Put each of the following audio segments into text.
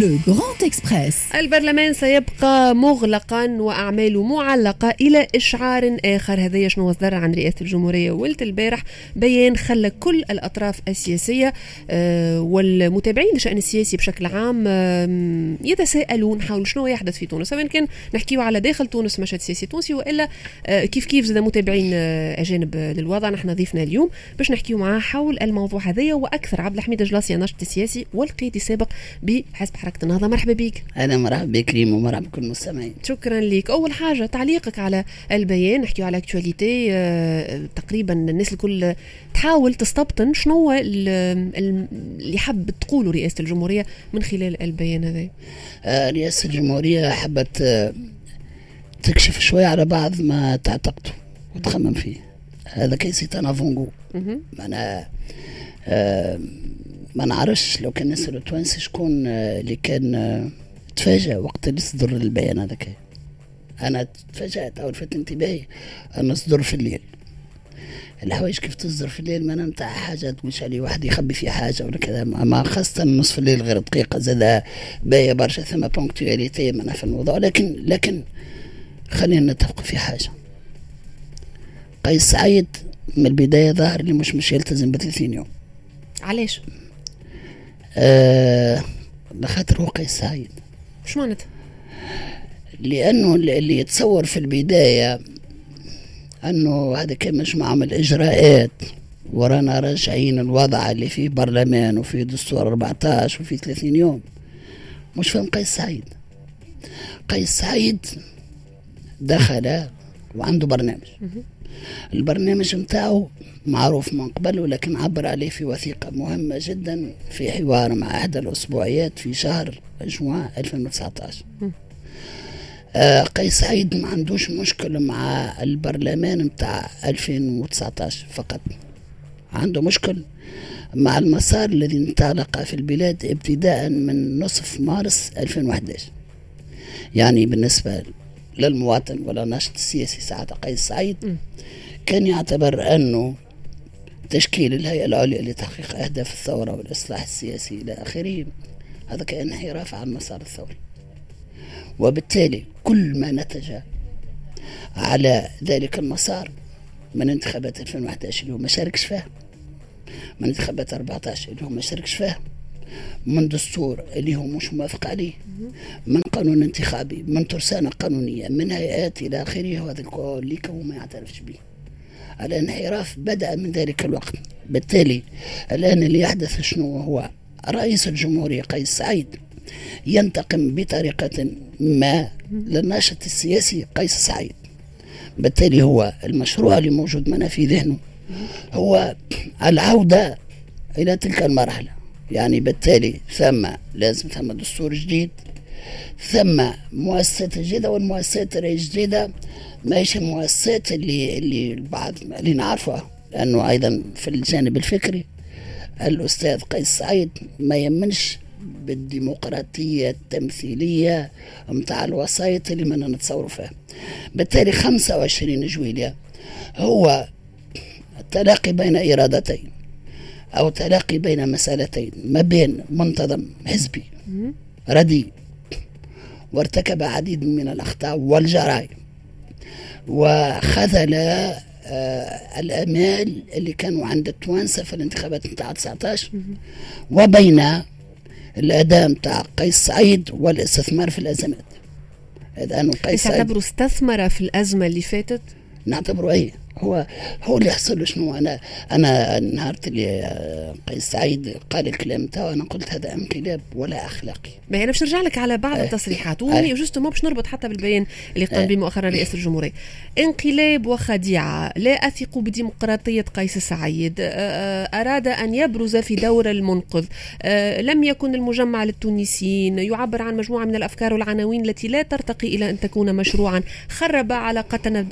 Le Grand Express البرلمان سيبقى مغلقا وأعماله معلقة إلى إشعار آخر. هذا شنو اصدر عن رئاسة الجمهورية أول البارح؟ بيان خلى كل الأطراف السياسية آه، والمتابعين للشان السياسي بشكل عام يتساءلون حول شنو يحدث في تونس. سواء كان نحكيو على داخل تونس مشهد سياسي تونسي وإلا آه، كيف كيف زاد متابعين آه، أجانب للوضع. نحن ضيفنا اليوم باش نحكيو معاه حول الموضوع هذايا وأكثر عبد الحميد جلاصي الناشط السياسي والقيادي السابق بحزب حركة النهضة. مرحبا بك. أنا مرحبا بك ريم ومرحبا بكل المستمعين. شكرا لك. أول حاجة تعليقك على البيان نحكيو على اكتواليتي آه تقريبا الناس الكل تحاول تستبطن شنو اللي حب تقوله رئاسة الجمهورية من خلال البيان هذا. آه رئاسة الجمهورية حبت تكشف شوية على بعض ما تعتقده وتخمم فيه. هذا كيسي تنافونغو معناها آه ما نعرفش لو كان نسأل التوانسي شكون آه، اللي كان آه، تفاجأ وقت اللي صدر البيان هذاك. أنا تفاجأت أول فت انتباهي انه صدر في الليل. الحوايج كيف تصدر في الليل؟ ما نتاع حاجة تقولش عليه واحد يخبي في حاجة ولا كذا. ما خاصة نصف الليل غير دقيقة زاد باهية برشا ثم بونكتواليتي من في الموضوع. لكن لكن خلينا نتفق في حاجة. قيس سعيد من البداية ظهر اللي مش مش يلتزم ب 30 يوم. علاش؟ آه لخاطر هو قيس سعيد شو معناتها؟ لأنه اللي يتصور في البداية أنه هذا كان مجموعة من الإجراءات ورانا راجعين الوضع اللي فيه برلمان وفيه دستور 14 وفيه 30 يوم. مش فهم قيس سعيد قيس سعيد دخل وعنده برنامج. البرنامج نتاعو معروف من قبل ولكن عبر عليه في وثيقة مهمة جدا في حوار مع إحدى الأسبوعيات في شهر جوان 2019 آه قيس سعيد ما عندوش مشكلة مع البرلمان نتاع 2019 فقط. عنده مشكل مع المسار الذي انطلق في البلاد ابتداء من نصف مارس 2011 يعني بالنسبة للمواطن ولا الناشط السياسي سعادة قيس سعيد كان يعتبر أنه تشكيل الهيئة العليا لتحقيق أهداف الثورة والإصلاح السياسي إلى آخره. هذا كأن انحراف عن مسار الثوري وبالتالي كل ما نتج على ذلك المسار من انتخابات 2011 اللي هو ما شاركش فيها من انتخابات 14 اللي هو ما شاركش فيها من دستور اللي هو مش موافق عليه من قانون انتخابي من ترسانة قانونية من هيئات إلى آخره وهذا الكل هو ما يعترفش به. الانحراف بدأ من ذلك الوقت. بالتالي الآن اللي يحدث شنو هو؟ رئيس الجمهورية قيس سعيد ينتقم بطريقة ما للناشط السياسي قيس سعيد. بالتالي هو المشروع اللي موجود معنا في ذهنه. هو العودة إلى تلك المرحلة. يعني بالتالي ثم لازم ثم دستور جديد ثم مؤسسات جديدة والمؤسسات الجديدة ماشي المؤسسات اللي اللي البعض اللي نعرفها لأنه أيضا في الجانب الفكري الأستاذ قيس سعيد ما يمنش بالديمقراطية التمثيلية متاع الوسائط اللي ما نتصوروا فيها. بالتالي 25 جويلية هو التلاقي بين إرادتين. أو تلاقي بين مسألتين ما بين منتظم حزبي رديء وارتكب عديد من الأخطاء والجرائم وخذل آه الأمال اللي كانوا عند التوانسه في الانتخابات نتاع 19 وبين الاداء نتاع قيس سعيد والاستثمار في الأزمات. هذا انه قيس سعيد تعتبره استثمر في الأزمة اللي فاتت؟ نعتبره إيه. هو هو اللي حصل له شنو؟ أنا أنا نهار اللي قيس سعيد قال الكلام تاعو أنا قلت هذا انقلاب ولا أخلاقي. ما أنا باش نرجع لك على بعض آه. التصريحات وهي جوستومون باش نربط حتى بالبيان اللي قام به مؤخرا رئيس الجمهورية. انقلاب وخديعة لا أثق بديمقراطية قيس سعيد أراد أن يبرز في دور المنقذ لم يكن المجمع للتونسيين يعبر عن مجموعة من الأفكار والعناوين التي لا ترتقي إلى أن تكون مشروعا خرب علاقتنا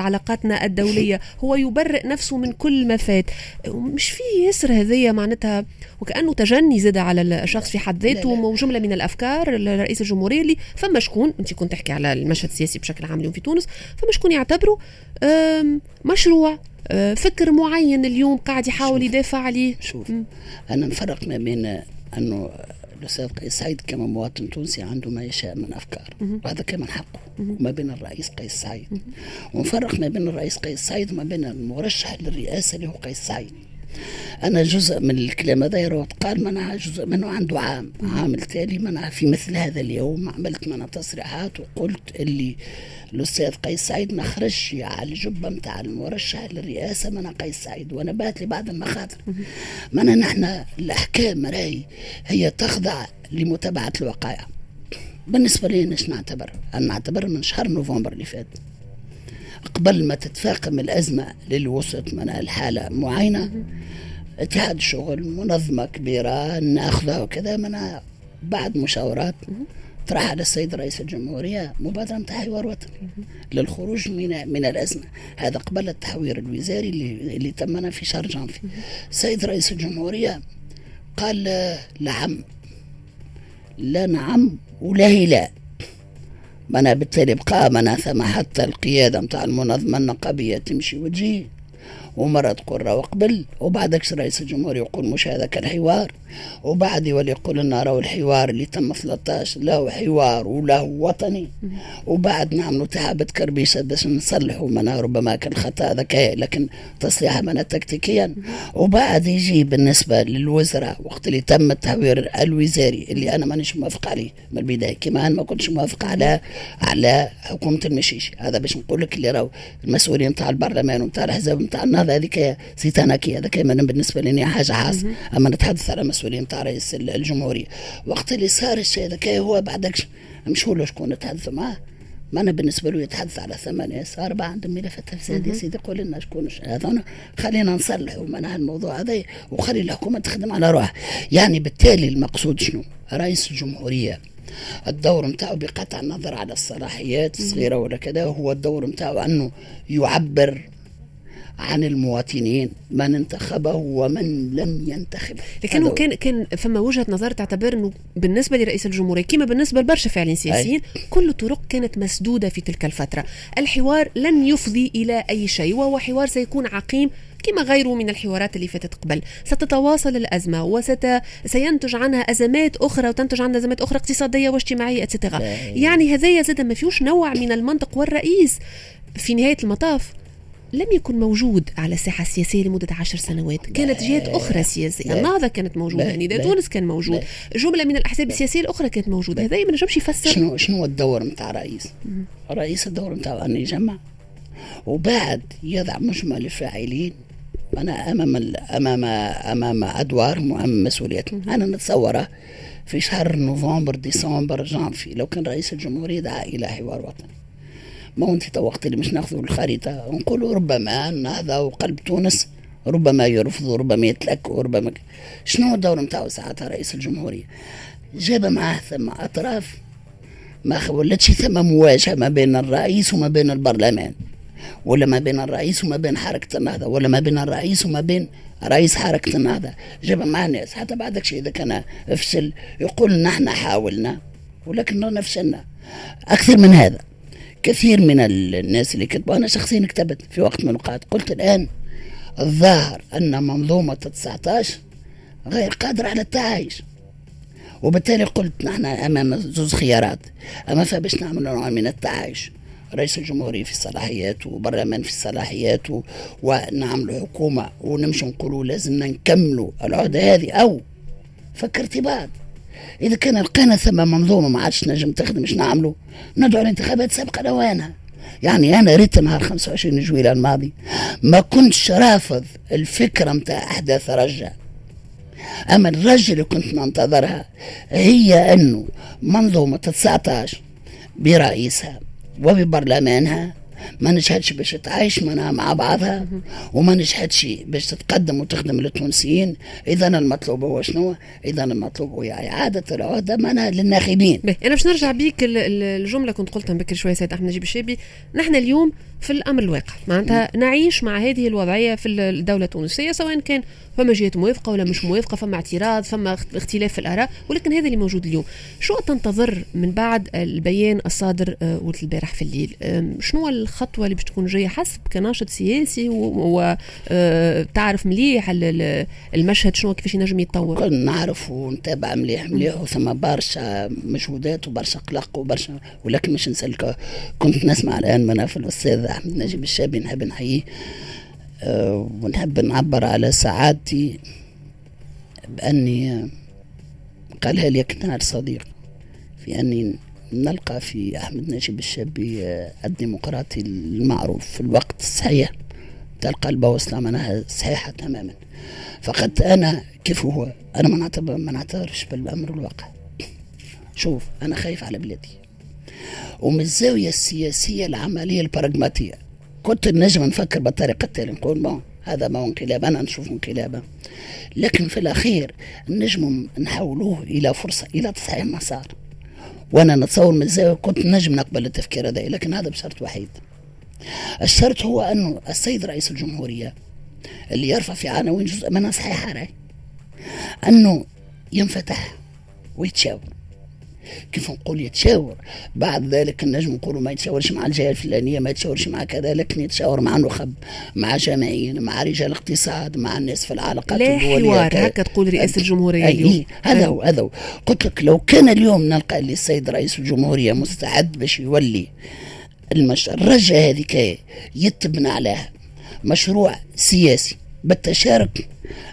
علاقاتنا الدولية الشخصيه هو يبرئ نفسه من كل ما فات. مش في يسر هذية معناتها وكأنه تجني زاد على الشخص في حد ذاته وجمله من الأفكار لرئيس الجمهورية اللي فما شكون انت كنت تحكي على المشهد السياسي بشكل عام اليوم في تونس فما شكون يعتبره مشروع فكر معين اليوم قاعد يحاول يدافع عليه. شوف. أنا نفرق ما بين أنه الاستاذ قيس سعيد كما مواطن تونسي عنده ما يشاء من أفكار. وهذا كمان حقه وما بين الرئيس قيس سعيد. ونفرق ما بين الرئيس قيس سعيد وما بين المرشح للرئاسة اللي هو قيس سعيد. أنا جزء من الكلام هذا يروى قال منها جزء منه عنده عام عام التالي منها في مثل هذا اليوم. عملت منها تصريحات وقلت اللي الأستاذ قيس سعيد ما خرجش على الجبه نتاع المرشح للرئاسة من قيس سعيد. وأنا بات لي بعض المخاطر. من نحن الأحكام راي هي تخضع لمتابعة الوقائع. بالنسبة لي إيش نعتبر؟ أنا نعتبر من شهر نوفمبر اللي فات. قبل ما تتفاقم الأزمة اللي وصلت من الحالة معينة اتحاد الشغل منظمة كبيرة ناخذها وكذا من بعد مشاورات طرح على السيد رئيس الجمهورية مبادرة نتاع حوار وطني للخروج من من الأزمة. هذا قبل التحوير الوزاري اللي, اللي تمنا في شهر جانفي. السيد رئيس الجمهورية قال نعم لا نعم ولا هي منا بالتالي بقى ثم حتى القيادة متاع المنظمة النقابية تمشي وتجي. ومرة تقول راهو قبل وبعدك رئيس الجمهورية يقول مش هذا كان حوار وبعد يولي يقول لنا راهو الحوار اللي تم 13 له حوار وله وطني. وبعد نعملوا تعبة كربيشة باش نصلحوا منا ربما كان خطأ ذكاء لكن تصليح منا تكتيكيا. وبعد يجي بالنسبة للوزراء وقت اللي تم التحوير الوزاري اللي أنا مانيش موافق عليه من البداية. كما أنا ما كنتش موافق على على حكومة المشيشي هذا باش نقول لك اللي راهو المسؤولين نتاع البرلمان ونتاع الأحزاب نتاع النهضة هذيك سيتاناكي هذا كمان بالنسبة لي حاجة خاصة أما نتحدث على مسؤولين نتاع رئيس الجمهورية. وقت اللي صار الشيء هذا هو بعدك مش هو شكون نتحدث معاه؟ ما أنا بالنسبة له يتحدث على ثمانية أربعة عندهم ملفات تفسير يا سيدي قول لنا شكون هذا. خلينا نصلحوا منها الموضوع هذا وخلي الحكومة تخدم على روحها. يعني بالتالي المقصود شنو؟ رئيس الجمهورية الدور نتاعو بقطع النظر على الصلاحيات الصغيرة ولا كذا هو الدور نتاعو أنه يعبر عن المواطنين من انتخبه ومن لم ينتخبه لكنه كان كان فما وجهة نظر تعتبر إنه بالنسبة لرئيس الجمهورية كما بالنسبة لبرشا فعليين سياسيين كل الطرق كانت مسدودة في تلك الفترة. الحوار لن يفضي إلى أي شيء وهو حوار سيكون عقيم كما غيره من الحوارات اللي فاتت قبل. ستتواصل الأزمة وسينتج عنها أزمات أخرى وتنتج عنها أزمات أخرى اقتصادية واجتماعية اتسيتيرا يعني هذايا زاد ما فيهوش نوع من المنطق والرئيس في نهاية المطاف لم يكن موجود على الساحة السياسية لمدة عشر سنوات. كانت جهات أخرى سياسية. النهضة كانت موجودة؟ نداء تونس كان موجود. جملة من الأحزاب السياسية الأخرى كانت موجودة. هذا ما نجمش يفسر. شنو شنو الدور نتاع الرئيس؟ الرئيس الدور نتاعو أن يجمع وبعد يضع مجمل الفاعلين أنا أمام أمام أمام أدوار وأمام مسؤوليات. أنا نتصوره في شهر نوفمبر ديسمبر جانفي. لو كان رئيس الجمهورية دعا إلى حوار وطني. ما انت وقت اللي مش ناخذوا الخريطة؟ نقولوا ربما هذا وقلب تونس ربما يرفض ربما يتلك وربما شنو هو الدور نتاعو ساعتها رئيس الجمهورية؟ جاب معاه ثم أطراف ما ولاتش ثم مواجهة ما بين الرئيس وما بين البرلمان ولا ما بين الرئيس وما بين حركة النهضه ولا ما بين الرئيس وما بين رئيس حركة النهضه جاب معاه ناس حتى بعدك شيء إذا كان افشل يقول نحن حاولنا ولكن فشلنا أكثر من هذا. كثير من الناس اللي كتبوا. أنا شخصيا كتبت في وقت من الأوقات قلت الآن الظاهر أن منظومة 19 غير قادرة على التعايش. وبالتالي قلت نحن أمام زوز خيارات. أما فباش نعمل نوع من التعايش رئيس الجمهورية في الصلاحيات وبرلمان في الصلاحيات ونعمل حكومة ونمشي نقولوا لازمنا نكملوا العهدة هذه أو فكرت بعد. إذا كان لقينا ثم منظومه ما عادش نجم تخدم إيش نعملوا ندعو الانتخابات سابقة لوانها يعني أنا ريت نهار 25 جويلة الماضي ما كنتش رافض الفكرة نتاع أحداث رجع. أما الرجل اللي كنت ننتظرها هي أنه منظومة 19 برئيسها وببرلمانها ما نجحتش باش تعيش مع بعضها وما نجحتش باش تتقدم وتخدم للتونسيين إذا المطلوب هو شنو؟ إذا المطلوب هو إعادة العهدة منها للناخبين. أنا باش نرجع بيك الجمله كنت قلتها بكري شوية سيد أحمد نجيب الشابي نحن اليوم في الأمر الواقع. معناتها نعيش مع هذه الوضعية في الدولة التونسية سواء كان فما جهات موافقة ولا مش موافقة فما اعتراض فما اختلاف في الآراء ولكن هذا اللي موجود اليوم. شو تنتظر من بعد البيان الصادر آه، ولد البارح في الليل؟ شنو الخطوة اللي باش تكون جاية حسب كناشط سياسي وتعرف آه، مليح المشهد شنو كيفاش ينجم يتطور؟ نعرف ونتابع مليح مليح وثم برشا مجهودات وبرشا قلق وبرشا ولكن مش نسألك كنت نسمع الآن من في الأستاذ احمد نجيب الشابي نحب نحييه أه ونحب نعبر على سعادتي بأني قالها لي كنار صديق في أني نلقى في أحمد نجيب الشابي آه، الديمقراطي المعروف في الوقت الصحيح تلقى البوصله منها صحيحة تماما. فقد أنا كيف هو؟ أنا ما نعتبرش بالأمر الواقع. شوف أنا خايف على بلادي. ومن الزاويه السياسية العملية البراغماتية. كنت نجم نفكر بالطريقة التالية نقول بون هذا ما انقلاب أنا نشوف انقلابا لكن في الأخير نجم نحولوه إلى فرصة إلى تصحيح مسار. وأنا نتصور من الزاويه كنت نجم نقبل التفكير هذا لكن هذا بشرط وحيد. الشرط هو انه السيد رئيس الجمهورية اللي يرفع في عناوين جزء منها صحيحة رأي أنه ينفتح ويتشاور. كيف نقول يتشاور. بعد ذلك النجم نقولوا ما يتشاورش مع الجهة الفلانية ما يتشاورش مع كذا لكن يتشاور مع نخب مع جماعيين مع رجال اقتصاد مع الناس في العلاقات لا حوار هكا تقول رئاسة الجمهورية اليوم. أي. هذا هو هذا هو. قلت لك لو كان اليوم نلقى اللي السيد رئيس الجمهورية مستعد باش يولي المش... الرجة هذيك يتبنى عليها مشروع سياسي بالتشارك.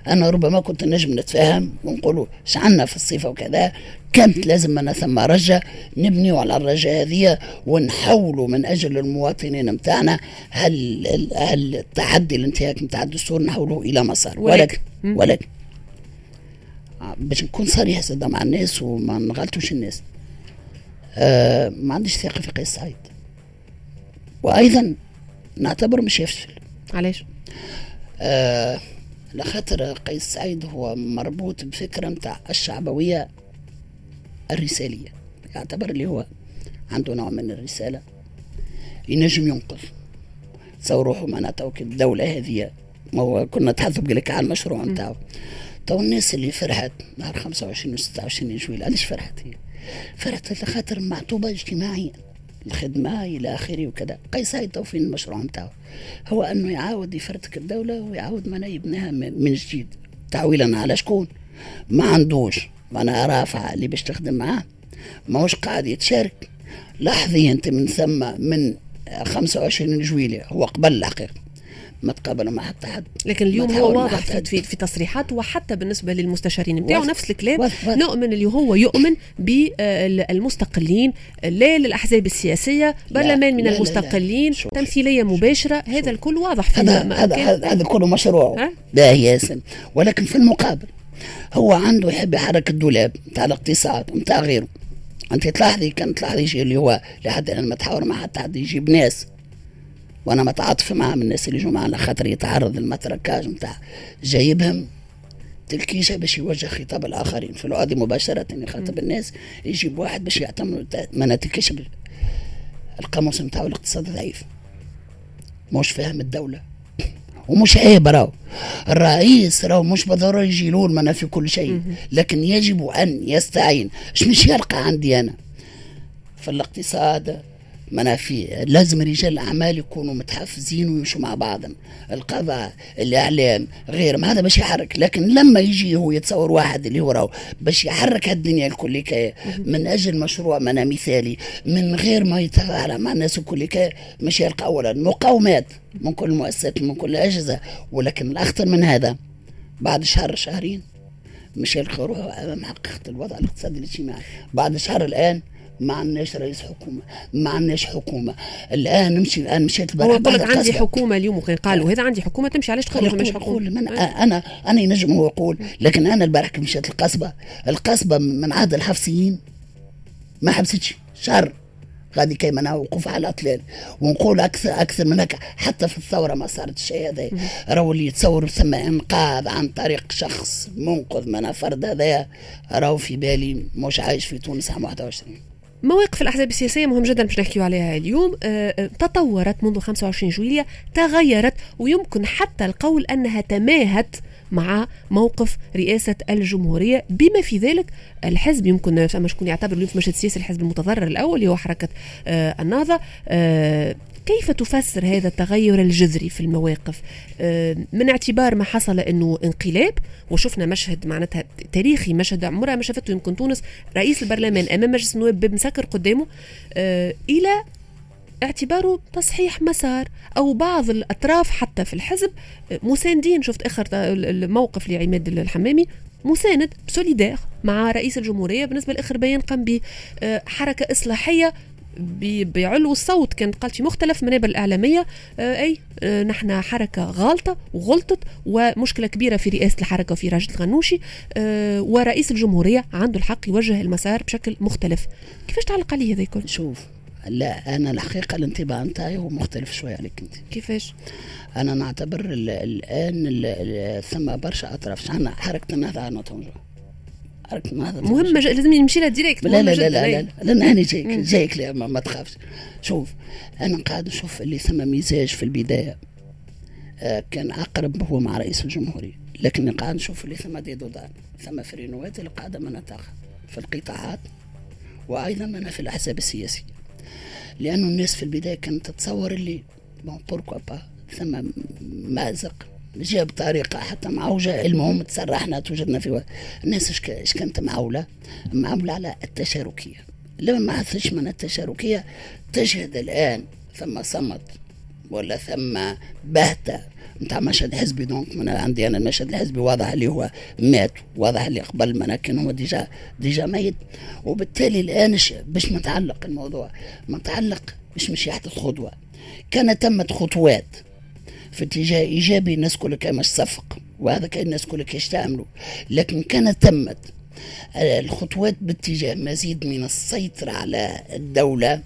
أنا ربما كنت نجم نتفاهم ونقولوا شعنا في الصيفه وكذا كانت لازم أنا ثم رجة نبنيو على الرجة هذه ونحولوا من أجل المواطنين متاعنا هل, هل التحدي الانتهاك متاع الدستور نحولوه إلى مسار. ولكن ولكن آه، باش نكون صريح زاد مع الناس وما نغلطوش الناس. آه ما عنديش ثقة في قيس سعيد. وأيضا نعتبره مش يفشل. علاش؟ آه لخاطر قيس سعيد هو مربوط بفكرة متاع الشعبوية الرسالية. يعتبر اللي هو عنده نوع من الرسالة. ينجم ينقذ. تصوروحوا معناتها الدولة هذه. ما هو كنا نتحدثوا بقولك على المشروع نتاعو. تو الناس اللي فرحت نهار 25 و 26 جويل علاش فرحت هي؟ فرحت لخاطر معطوبة اجتماعيا الخدمة إلى آخره وكذا. قيس تو فين المشروع نتاعو؟ هو أنه يعاود يفرتك الدولة ويعاود ما يبنيها من جديد. تعويلا على شكون؟ ما عندوش. وأنا رافعه اللي باش تخدم معاه. ماهوش قاعد يتشارك. لحظيا أنت من ثم من 25 جويلية هو قبل الحقيقة ما تقابلوا مع حتى حد. لكن اليوم هو واضح في, في, في تصريحات وحتى بالنسبة للمستشارين نتاعو نفس الكلام. نؤمن اللي هو يؤمن بالمستقلين لا للأحزاب السياسية برلمان من لا المستقلين لا. لا تمثيلية مباشرة. شوف. هذا الكل واضح في هذا هذا هذا كله مشروع. باهي ياسم ولكن في المقابل هو عنده يحب يحرك الدولاب نتاع الاقتصاد نتاع غيره. أنت تلاحظي كان تلاحظي شيء اللي هو لحد الآن متحاور مع حتى حد يجيب ناس. وأنا متعاطف معاه من الناس اللي يجوا معنا خاطر يتعرض للمتركاج نتاع جايبهم تلكيشة باش يوجه خطاب الآخرين. في العادي مباشرة يخاطب الناس يجيب واحد باش يعتمروا ما نتلكش القاموس نتاعو الاقتصاد ضعيف. مش فاهم الدولة. ومش عيب راهو. الرئيس راهو مش بالضرورة يجي له المنى في كل شيء لكن يجب أن يستعين. مش يلقى عندي أنا؟ في الاقتصاد منافي لازم رجال الأعمال يكونوا متحفزين ويمشوا مع بعضهم. القضاء الاعلام غير ما هذا باش يحرك لكن لما يجي هو يتصور واحد اللي هو راهو باش يحرك الدنيا الكل من أجل مشروع منا مثالي من غير ما يتفاعل مع الناس الكل مش يلقى اولا مقاومات من كل المؤسسات من كل الأجهزة. ولكن الأخطر من هذا بعد شهر شهرين مش يلقى روحه أمام حقيقه الوضع الاقتصادي الاجتماعي. بعد شهر الآن ما عندناش رئيس حكومة ما عندناش حكومة. الآن نمشي الآن مشيت البارح هو يقول لك عندي حكومة اليوم وكان قالوا هذا عندي حكومة تمشي علاش تقول مش حكومة. من أنا أنا ينجم هو يقول لكن أنا البارح مشيت القصبه القصبة من عهد الحفصيين. ما حبستش. شهر غادي كيما وقوف على الأطلال. ونقول أكثر أكثر من هكا. حتى في الثورة ما صارت الشيء هذا. راهو اللي يتصور ثم إنقاذ عن طريق شخص منقذ من فرد هذا راهو في بالي مش عايش في تونس عام 21 مواقف الأحزاب السياسية مهم جدا باش نحكيو عليها اليوم. آه، آه، تطورت منذ 25 جويلية تغيرت ويمكن حتى القول أنها تماهت مع موقف رئاسة الجمهورية. بما في ذلك الحزب يمكن فما شكون يعتبر اليوم في مشهد السياسي الحزب المتضرر الأول اللي هو حركة آه النهضة. كيف تفسر هذا التغير الجذري في المواقف؟ آه من اعتبار ما حصل إنه انقلاب وشفنا مشهد معناتها تاريخي مشهد عمرها ما شافته يمكن تونس رئيس البرلمان أمام مجلس النواب باب مسكر قدامه آه إلى اعتباره تصحيح مسار أو بعض الأطراف حتى في الحزب. مساندين شفت آخر الموقف لعماد الحمامي؟ مساند solidaire مع رئيس الجمهورية بالنسبة لآخر بيان قام بحركه إصلاحية بعلو الصوت. كانت قالت في مختلف منابر الإعلامية آه، أي آه، نحن حركة غالطة وغلطت ومشكلة كبيرة في رئاسة الحركة وفي راجل الغنوشي آه، ورئيس الجمهورية عنده الحق يوجه المسار بشكل مختلف. كيفاش تعلق عليه هذا الكل؟ شوف لا أنا الحقيقة الانطباع نتاعي هو مختلف شوية عليك أنت. كيفاش؟ أنا نعتبر الآن ثم برشا أطراف. شحال حركة النهضة على تونجو مهمه لازم نمشي لها directe لا لا لا لا, لا, لا, لا أنا جايك جايك ما, ما تخافش. شوف أنا قاعد نشوف اللي ثم مزاج في البداية. آه كان أقرب هو مع رئيس الجمهورية. لكن قاعد نشوف اللي ثم de dedans ثم freinوات اللي قاعدة مناطق في القطاعات وأيضا من في الأحزاب السياسية. لأنه الناس في البداية كانت تتصور اللي bon pourquoi pas ثم مازق. جاء بطريقة حتى معوجة المهم تسرحنا توجدنا في الناس إيش كانت معولة معولة على التشاركية. لما ما حثش من التشاركية. تشهد الآن ثم صمت ولا ثم بهتة نتاع مشهد حزبي donc من عندي أنا المشهد الحزبي واضح اللي هو مات واضح اللي قبل ما كان هو déjà déjà ميت. وبالتالي الآن باش متعلق الموضوع؟ متعلق باش مش يحدث خطوة. كان تمت خطوات. في اتجاه إيجابي الناس كلها كانت صفق وهذا كأن الناس كلها يشتعملوا لكن كانت تمت الخطوات باتجاه مزيد من السيطرة على الدولة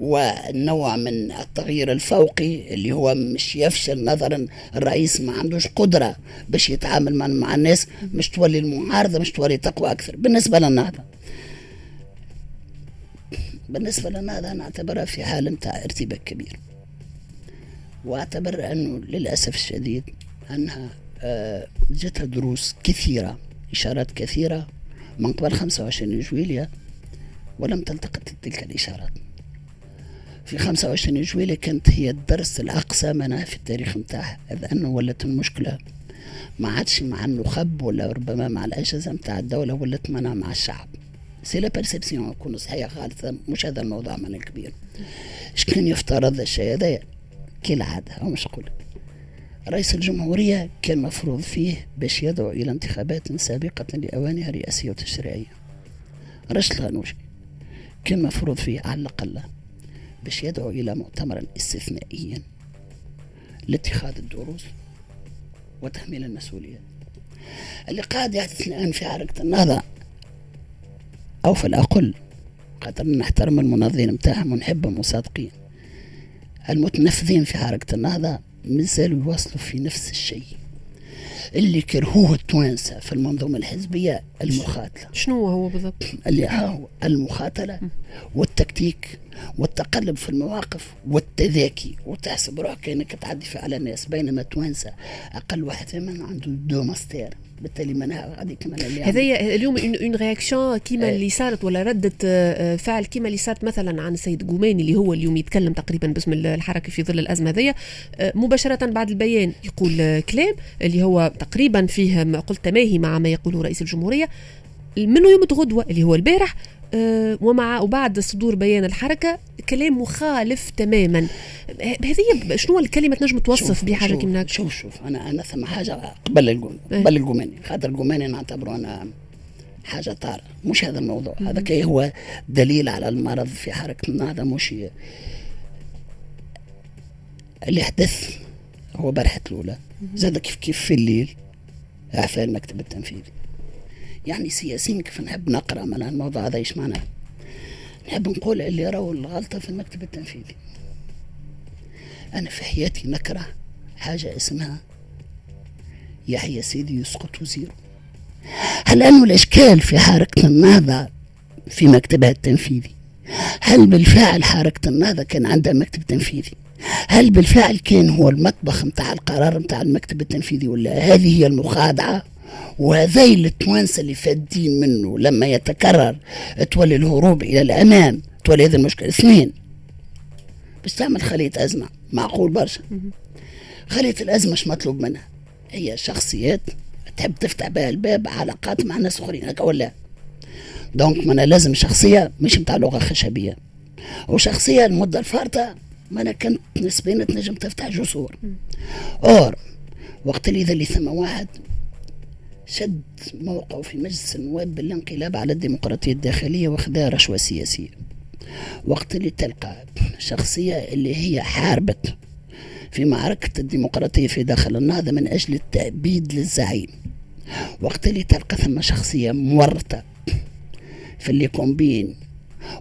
ونوع من التغيير الفوقي اللي هو مش يفشل نظرا الرئيس ما عندوش قدرة باش يتعامل مع, مع الناس مش تولي المعارضة مش تولي تقوى أكثر. بالنسبة للنهضة بالنسبة للنهضة نعتبرها في حالة متاع ارتباك كبير. وأعتبر أنه للأسف الشديد أنها آه، جتها دروس كثيرة إشارات كثيرة من قبل 25 جويلية ولم تلتقط تلك الإشارات. في 25 جويلية كانت هي الدرس الأقصى منها في التاريخ نتاعها إذ أنه ولت المشكلة ما عادش مع النخب ولا ربما مع الأجهزة نتاع الدولة ولت منها مع الشعب. c'est la perception يكون صحيحة غالطة مش هذا الموضوع من الكبير. اش كان يفترض الشيء هذا كالعادة أو مش أقول رئيس الجمهورية كان مفروض فيه باش يدعو إلى انتخابات سابقة لأوانها رئاسية وتشريعية. رشد الغنوشي كان مفروض فيه على الأقل باش يدعو إلى مؤتمرا استثنائيا لاتخاذ الدروس وتحميل المسؤوليات. اللي قاعد يحدث الآن في حركة النهضة أو في الأقل خاطر نحترم المنظمين متاعهم ونحبهم وصادقين المتنفذين في حركة النهضة مازالوا يواصلوا في نفس الشيء. اللي كرهوه التوانسة في المنظومة الحزبية المخاتلة. شنو هو بالضبط؟ اللي هو المخاتلة والتكتيك والتقلب في المواقف والتذاكي وتحسب روحك إنك تعدي في على الناس بينما التوانسة أقل واحد ثمن عنده deux mastères بالتالي منها غادي كما هذايا اليوم une réaction كيما. اللي صارت ولا ردة آه، فعل كيما اللي صارت مثلا عن السيد قوماني اللي هو اليوم يتكلم تقريبا باسم الحركة في ظل الأزمة هذيا آه، مباشرة بعد البيان يقول كلام اللي هو تقريبا فيه قلت تماهي مع ما يقوله رئيس الجمهورية منه يوم غدوة اللي هو البارح آه، ومع وبعد صدور بيان الحركة كلام مخالف تماما. هذه شنو الكلمة تنجم توصف بحاجة كيما شوف شوف أنا أنا ثم حاجة قبل إيه. قبل الجوماني خاطر الجوماني نعتبره أنا حاجة طارئة. مش هذا الموضوع. هذا كي هو دليل على المرض في حركة النهضه مش اللي حدث هو برحة الأولى. زاد كيف كيف في الليل. عفا المكتب التنفيذي. يعني سياسيين كيف نحب نقرأ من الموضوع هذا؟ إيش معناه نحب نقول اللي راهو الغلطة في المكتب التنفيذي. أنا في حياتي نكره حاجة اسمها يحيى سيدي يسقط وزيره. هل أنه الإشكال في حركة النهضه في مكتبها التنفيذي؟ هل بالفعل حركة النهضة كان عندها مكتب تنفيذي هل بالفعل كان هو المطبخ متاع القرار متاع المكتب التنفيذي ولا هذه هي المخادعة؟ وهذي التوانسة اللي فادين منه لما يتكرر تولي الهروب إلى الأمام تولي هذا المشكلة. اثنين باش تعمل خلية أزمة. معقول برشا. خلية الأزمة مش مطلوب منها؟ هي شخصيات تحب تفتح بها الباب علاقات مع ناس أخرين هكا ولا؟ donc ما أنا لازم شخصية مش نتاع لغة خشبية. وشخصية المدة الفارطة ما أنا كنت نسبيا تنجم تفتح جسور. or وقت اللي اذا اللي ثم واحد شد موقعه في مجلس النواب بالانقلاب على الديمقراطية الداخلية واخذها رشوة سياسية. وقت اللي تلقى شخصية اللي هي حاربت في معركة الديمقراطية في داخل النهضة من أجل التأبيد للزعيم. وقت اللي تلقى ثم شخصية مورطة في الليكومبين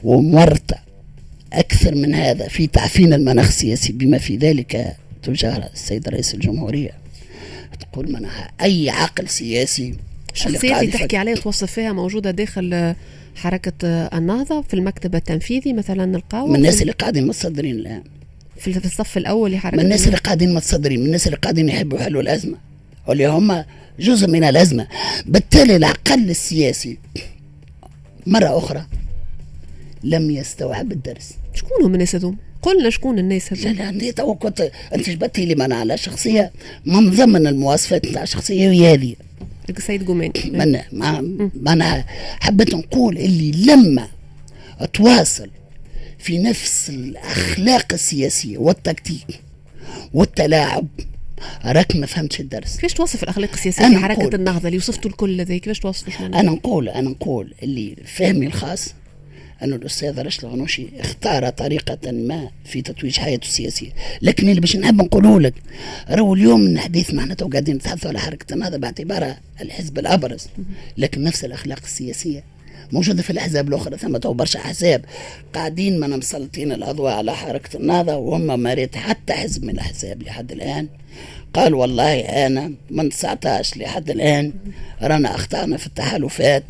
ومورطة أكثر من هذا في تعفين المناخ السياسي بما في ذلك تجاه السيد رئيس الجمهورية. تقول منها أي عقل سياسي الشخصيات اللي تحكي عليها توصف فيها موجودة داخل حركة النهضة في المكتب التنفيذي مثلا القاوة من الناس اللي قاعدين متصدرين الآن. في الصف الأول لحركة من الناس اللي قاعدين متصدرين من الناس اللي قاعدين يحبوا يحلوا الأزمة. واللي هم جزء من الأزمة. بالتالي العقل السياسي مرة أخرى لم يستوعب الدرس. شكون هم الناس هذوم؟ قلنا شكون الناس هذوم؟ لا لا تو كنت أنت جبتي لي من على شخصية من ضمن المواصفات نتاع الشخصيه هي هذه السيد جوماني من ما أنا حبيت نقول اللي لما تواصل في نفس الأخلاق السياسية والتكتيك والتلاعب راك ما فهمتش الدرس. كيفاش توصف الأخلاق السياسية في حركة النهضة اللي وصفتوا الكل هذا كيفاش توصف أنا نقول أنا نقول اللي فهمي الخاص أن الأستاذ رشد الغنوشي اختار طريقة ما في تتويج حياته السياسية. لكن اللي باش نحب نقوله لك راهو اليوم من حديث معنا تو قاعدين نتحدثوا على حركة النهضة باعتبارها الحزب الأبرز. لكن نفس الأخلاق السياسية موجودة في الأحزاب الأخرى ثم تو برشا أحزاب قاعدين ما مسلطين الأضواء على حركة النهضة وهم ما ريت حتى حزب من الأحزاب لحد الآن. قال والله أنا من 19 لحد الآن. رانا أخطأنا في التحالفات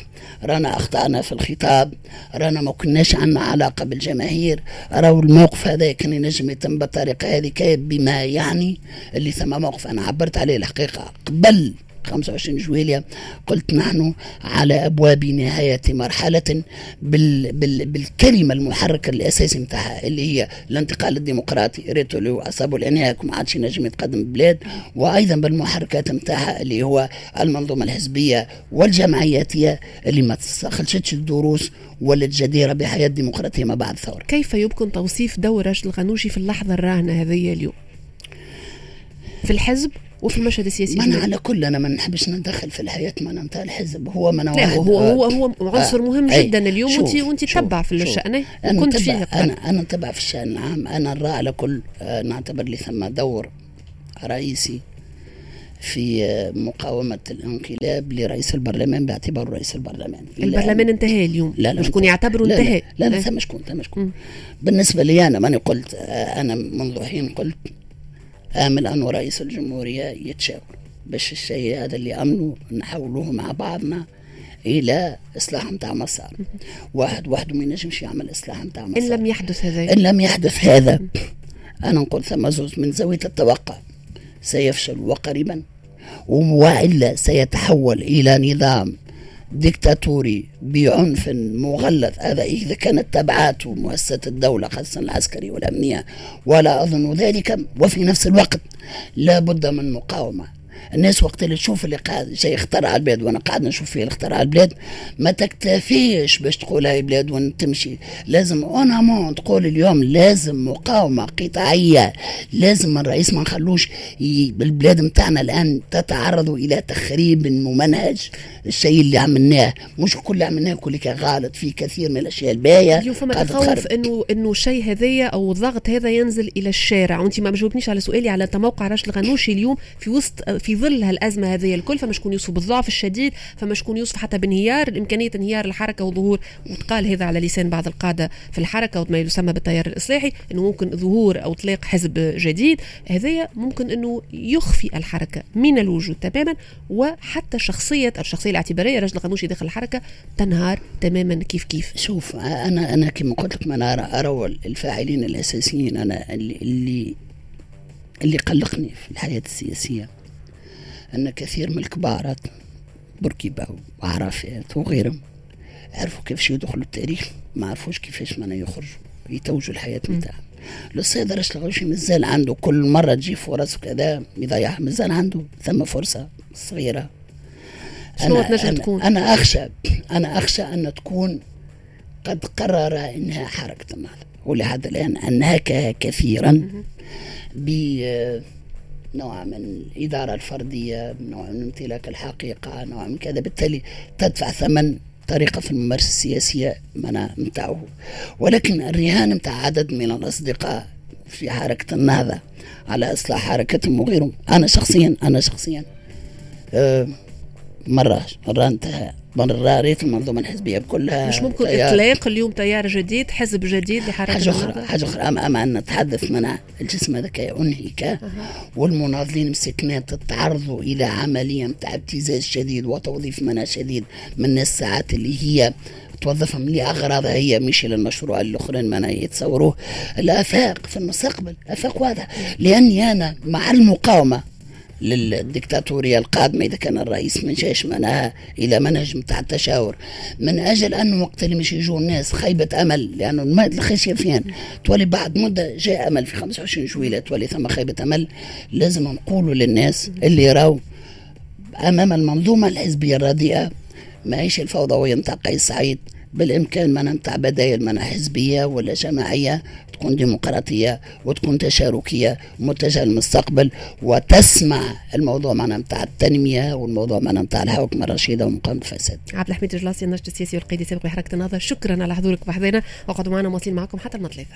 رانا أخطأنا في الخطاب رانا ما كناش عندنا علاقة بالجماهير. راهو الموقف هذا كان ينجم يتم بالطريقة هذه بما يعني اللي ثم موقف أنا عبرت عليه الحقيقة قبل 25 جويليا قلت نحن على أبواب نهاية مرحلة بال بال بالكلمة المحركة الأساسي نتاعها اللي هي الانتقال الديمقراطي ريتو اللي هو أصابه الانهاك وما عادش ينجم يتقدم البلاد وأيضا بالمحركات نتاعها اللي هو المنظومة الحزبية والجمعياتية اللي ما تستخلشتش الدروس ولت جديرة بحياة ديمقراطية ما بعد الثورة كيف يمكن توصيف دور راشد الغنوشي في اللحظة الراهنة هذه اليوم؟ في الحزب؟ وفي المشهد السياسي ما أنا على كل أنا ما نحبش ندخل في الحياة ما نتاع الحزب. هو ما لا هو هو هو عنصر مهم آه جدا اليوم. وانت وأنت تتبع في الشأن. أنا كنت فيه أنا أنا نتبع في الشأن العام. أنا نرى على كل آه نعتبر لي ثم دور رئيسي في آه، مقاومة الانقلاب لرئيس البرلمان باعتباره رئيس البرلمان. البرلمان انتهى اليوم. لا لا شكون يعتبره انتهى. لا لا, لا ثم شكون ثم شكون بالنسبة لي أنا ماني قلت آه، أنا منذ حين قلت آمل أنه رئيس الجمهورية يتشاور باش الشيء هذا اللي أمنوا نحولوه مع بعضنا إلى إصلاح نتاع مسار. واحد وحده ما ينجمش يعمل إصلاح نتاع مسار إن لم يحدث هذا. إن لم يحدث هذا أنا نقول ثم زوز من زاوية التوقع سيفشل وقريبا والا سيتحول إلى نظام ديكتاتوري بعنف مغلظ. هذا إذا كانت تبعاته مؤسسة الدولة خاصة العسكري والأمنية ولا أظن ذلك. وفي نفس الوقت لا بد من مقاومة. الناس وقت اللي تشوف اللي قاعد شيء اخترع البلاد وأنا قاعد نشوف فيه اخترع البلاد ما تكتفيش باش تقول هاي بلاد وان تمشي. لازم اونامون تقول اليوم لازم مقاومة قطاعيه لازم الرئيس ما نخلوش البلاد نتاعنا الآن تتعرض إلى تخريب ممنهج الشيء اللي عملناه. مش كل اللي عملناه كل غلط في كثير من الأشياء الباهية. اليوم فما تخوف انه إنه الشيء هذايا أو الضغط هذا ينزل إلى الشارع؟ وانت ما جاوبنيش على سؤالي على موقع رشد الغنوشي اليوم في وسط في في ظل هالأزمة هذه الكل فما شكون يوصف بالضعف الشديد فما شكون يوصف حتى بانهيار إمكانية انهيار الحركة وظهور وتقال هذا على لسان بعض القادة في الحركة وما يسمى بالتيار الإصلاحي إنه ممكن ظهور أو اطلاق حزب جديد. هذايا ممكن إنه يخفي الحركة من الوجود تماما وحتى شخصية الشخصية الاعتبارية رجل القانوشي داخل الحركة تنهار تماما كيف كيف. شوف أنا أنا كما قلت لك أنا أرى الفاعلين الأساسيين أنا اللي اللي قلقني في الحياة السياسية. أن كثير من الكبارات بوركيبا وعرفات وغيرهم عرفوا كيفاش يدخلوا التاريخ ما عرفوش كيفاش مانا يخرجوا يتوجوا الحياة نتاعهم. الأستاذ رشد الغوشي مازال عنده كل مرة تجي فرص وكذا يضيعها مازال عنده ثم فرصة صغيرة. شنو تنجم تكون؟ أنا أخشى أنا أخشى أن تكون قد قرر إنها حركة النهضه ولهذا الآن أنهك كثيرا ب نوع من الإدارة الفردية نوع من امتلاك الحقيقة نوع من كذا. بالتالي تدفع ثمن طريقة في الممارسة السياسية منا متاعه ولكن الرهان متاع عدد من الأصدقاء في حركة النهضة على إصلاح حركتهم وغيرهم. أنا شخصيا أنا شخصيا أه مرة مرة انتهى مرة ريت المنظومة الحزبية كلها مش ممكن إطلاق اليوم تيار جديد حزب جديد لحركة حاجة أخرى حاجة أخرى. أما, أما أن نتحدث من الجسم هذاك أنهك أه. والمناضلين مسكنات تعرضوا إلى عملية نتاع ابتزاز شديد وتوظيف منع شديد من الساعات اللي هي توظفهم لأغراضها هي مش للمشروع الآخرين ما يتصوروه. الآفاق في المستقبل آفاق واضحة لأني أنا مع المقاومة للدكتاتورية القادمة إذا كان الرئيس ما جاش معناها إلى منهج نتاع التشاور. من أجل أنه وقت اللي مش يجوا الناس خيبة أمل لأنه الخشية فين تولي بعد مدة جاء أمل في 25 جويلة تولي ثم خيبة أمل. لازم نقولوا للناس اللي يراو أمام المنظومة الحزبية الرديئة معيش الفوضوية نتاع قيس سعيد بالإمكان ما نتاع بدايل منع حزبية ولا جماعية تكون ديمقراطية وتكون تشاركية متجهه للمستقبل وتسمع الموضوع معنا نتاع التنمية والموضوع معنا نتاع الحكم الرشيده ومقاومة الفساد. عبد الحميد الجلاسي الناشط السياسي والقيادي السابق لحركه النهضه شكرا على حضورك بحضينا وقعدوا معنا مواصلين معكم حتى المطلثه.